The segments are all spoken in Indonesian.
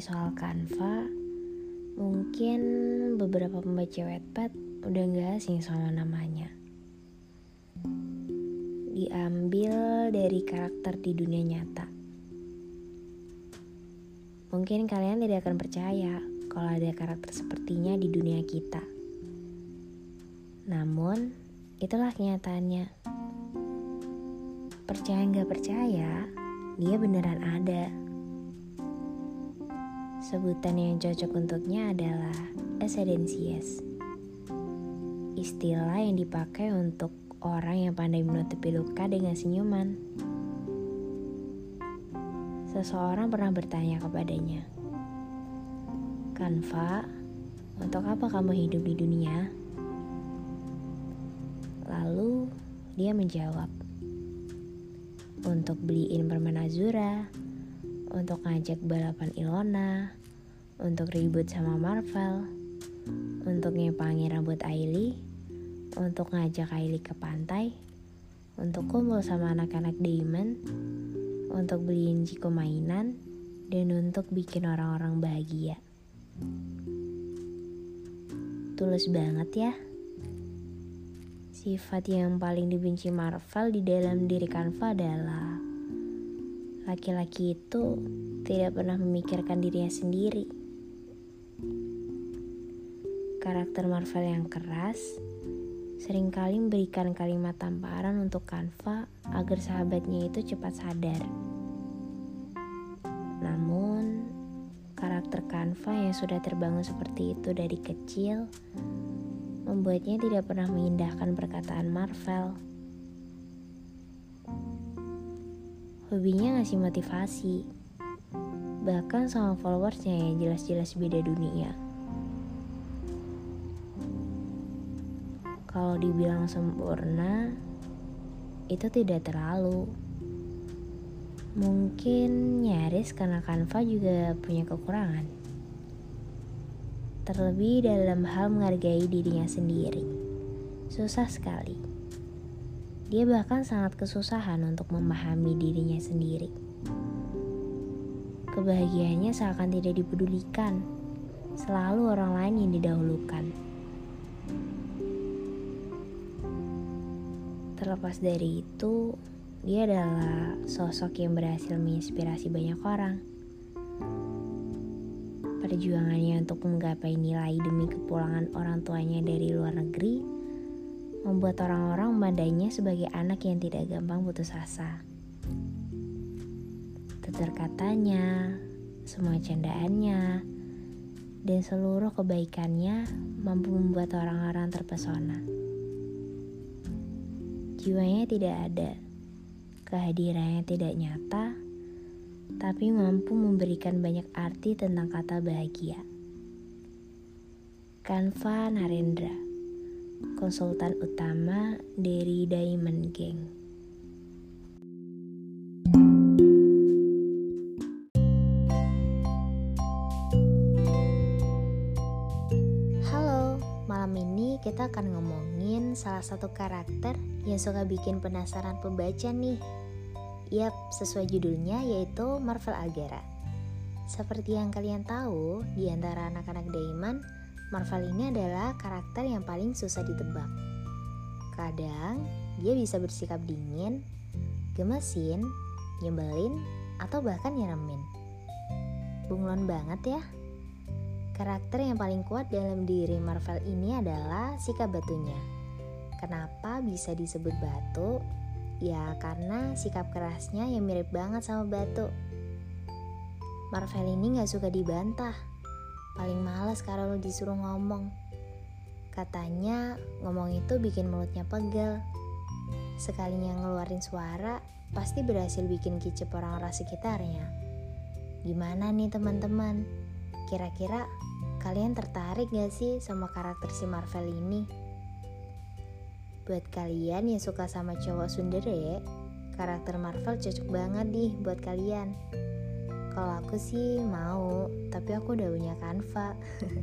soal Canva, mungkin beberapa pembaca Wattpad udah gak asing sama namanya. Diambil dari karakter di dunia nyata. Mungkin kalian tidak akan percaya kalau ada karakter sepertinya di dunia kita. Namun, itulah kenyataannya. Percaya nggak percaya, dia beneran ada. Sebutan yang cocok untuknya adalah esedensies. Istilah yang dipakai untuk orang yang pandai menutupi luka dengan senyuman. Seseorang pernah bertanya kepadanya, Kanva, untuk apa kamu hidup di dunia? Lalu dia menjawab, untuk beliin permen Azura, untuk ngajak balapan Ilona, untuk ribut sama Marvel, untuk ngepangin rambut Ailey, untuk ngajak Ailey ke pantai, untuk kumpul sama anak-anak Damon, untuk beliin Jiko mainan, dan untuk bikin orang-orang bahagia. Tulus banget ya. Sifat yang paling dibenci Marvel di dalam diri Canva adalah laki-laki itu tidak pernah memikirkan dirinya sendiri. Karakter Marvel yang keras sering kali memberikan kalimat tamparan untuk Canva agar sahabatnya itu cepat sadar. Namun, karakter Canva yang sudah terbangun seperti itu dari kecil membuatnya tidak pernah mengindahkan perkataan Marvel. Hobinya ngasih motivasi, bahkan sama followersnya yang jelas-jelas beda dunia. Kalau dibilang sempurna, itu tidak terlalu. Mungkin nyaris karena Canva juga punya kekurangan. Terlebih dalam hal menghargai dirinya sendiri. Susah sekali. Dia bahkan sangat kesusahan untuk memahami dirinya sendiri. Kebahagiaannya seakan tidak dipedulikan, selalu orang lain yang didahulukan. Terlepas dari itu, dia adalah sosok yang berhasil menginspirasi banyak orang. Perjuangannya untuk menggapai nilai demi kepulangan orang tuanya dari luar negeri membuat orang-orang memandainya sebagai anak yang tidak gampang putus asa. Tutur katanya, semua candaannya, dan seluruh kebaikannya mampu membuat orang-orang terpesona. Jiwanya tidak ada, kehadirannya tidak nyata, tapi mampu memberikan banyak arti tentang kata bahagia. Kanva Narendra konsultan utama dari Diamond Gang. Halo, malam ini kita akan ngomongin salah satu karakter yang suka bikin penasaran pembaca nih. Yap, sesuai judulnya yaitu Marvel Agera. Seperti yang kalian tahu, di antara anak-anak Diamond, Marvel ini adalah karakter yang paling susah ditebak. Kadang dia bisa bersikap dingin, gemesin, nyebelin, atau bahkan nyeremin. Bunglon banget ya. Karakter yang paling kuat dalam diri Marvel ini adalah sikap batunya. Kenapa bisa disebut batu? Ya karena sikap kerasnya yang mirip banget sama batu. Marvel ini gak suka dibantah, Paling males kalau lo disuruh ngomong. Katanya ngomong itu bikin mulutnya pegel. Sekalinya ngeluarin suara, pasti berhasil bikin kicep orang-orang sekitarnya. Gimana nih teman-teman? Kira-kira kalian tertarik gak sih sama karakter si Marvel ini? Buat kalian yang suka sama cowok sundere, karakter Marvel cocok banget nih buat kalian. Kalau aku sih mau, tapi aku udah punya Canva.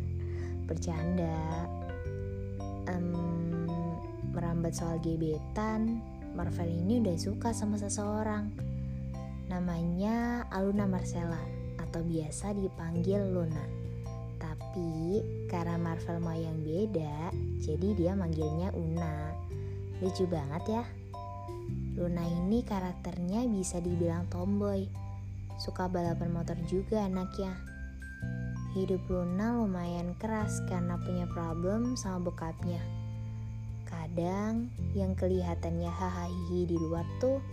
Bercanda. Um, merambat soal gebetan, Marvel ini udah suka sama seseorang. Namanya Aluna Marcella atau biasa dipanggil Luna. Tapi karena Marvel mau yang beda, jadi dia manggilnya Una. Lucu banget ya. Luna ini karakternya bisa dibilang tomboy. Suka balapan motor juga anaknya. Hidup Luna lumayan keras karena punya problem sama bokapnya. Kadang yang kelihatannya hahaha di luar tuh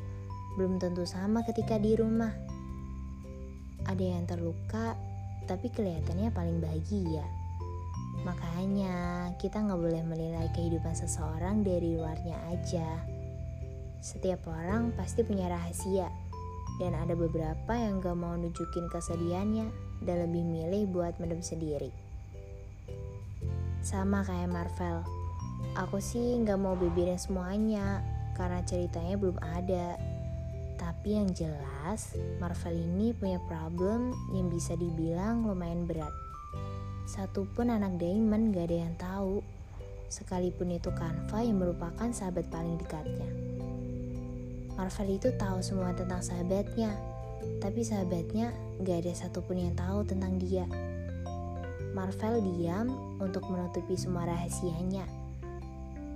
belum tentu sama ketika di rumah. Ada yang terluka, tapi kelihatannya paling bahagia. Makanya kita nggak boleh menilai kehidupan seseorang dari luarnya aja. Setiap orang pasti punya rahasia, dan ada beberapa yang gak mau nunjukin kesedihannya dan lebih milih buat mendem sendiri. Sama kayak Marvel, aku sih nggak mau beberin semuanya karena ceritanya belum ada. Tapi yang jelas, Marvel ini punya problem yang bisa dibilang lumayan berat. Satupun anak Diamond gak ada yang tahu, sekalipun itu Kanva yang merupakan sahabat paling dekatnya. Marvel itu tahu semua tentang sahabatnya, tapi sahabatnya gak ada satupun yang tahu tentang dia. Marvel diam untuk menutupi semua rahasianya.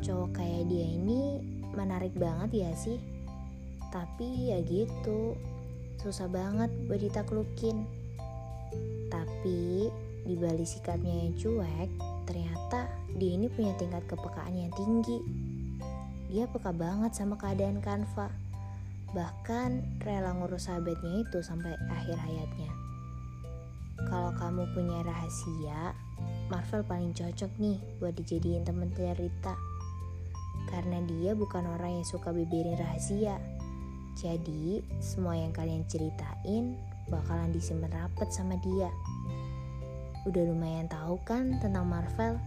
Cowok kayak dia ini menarik banget ya sih? Tapi ya gitu, susah banget buat ditaklukin. Tapi di balik sikapnya yang cuek, ternyata dia ini punya tingkat kepekaan yang tinggi. Dia peka banget sama keadaan Kanva. Bahkan rela ngurus sahabatnya itu sampai akhir hayatnya. Kalau kamu punya rahasia, Marvel paling cocok nih buat dijadiin temen cerita. Karena dia bukan orang yang suka beberin rahasia. Jadi, semua yang kalian ceritain bakalan disimpan rapet sama dia. Udah lumayan tahu kan tentang Marvel?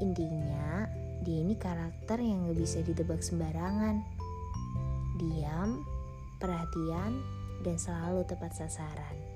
Intinya, dia ini karakter yang gak bisa ditebak sembarangan. Diam, perhatian, dan selalu tepat sasaran.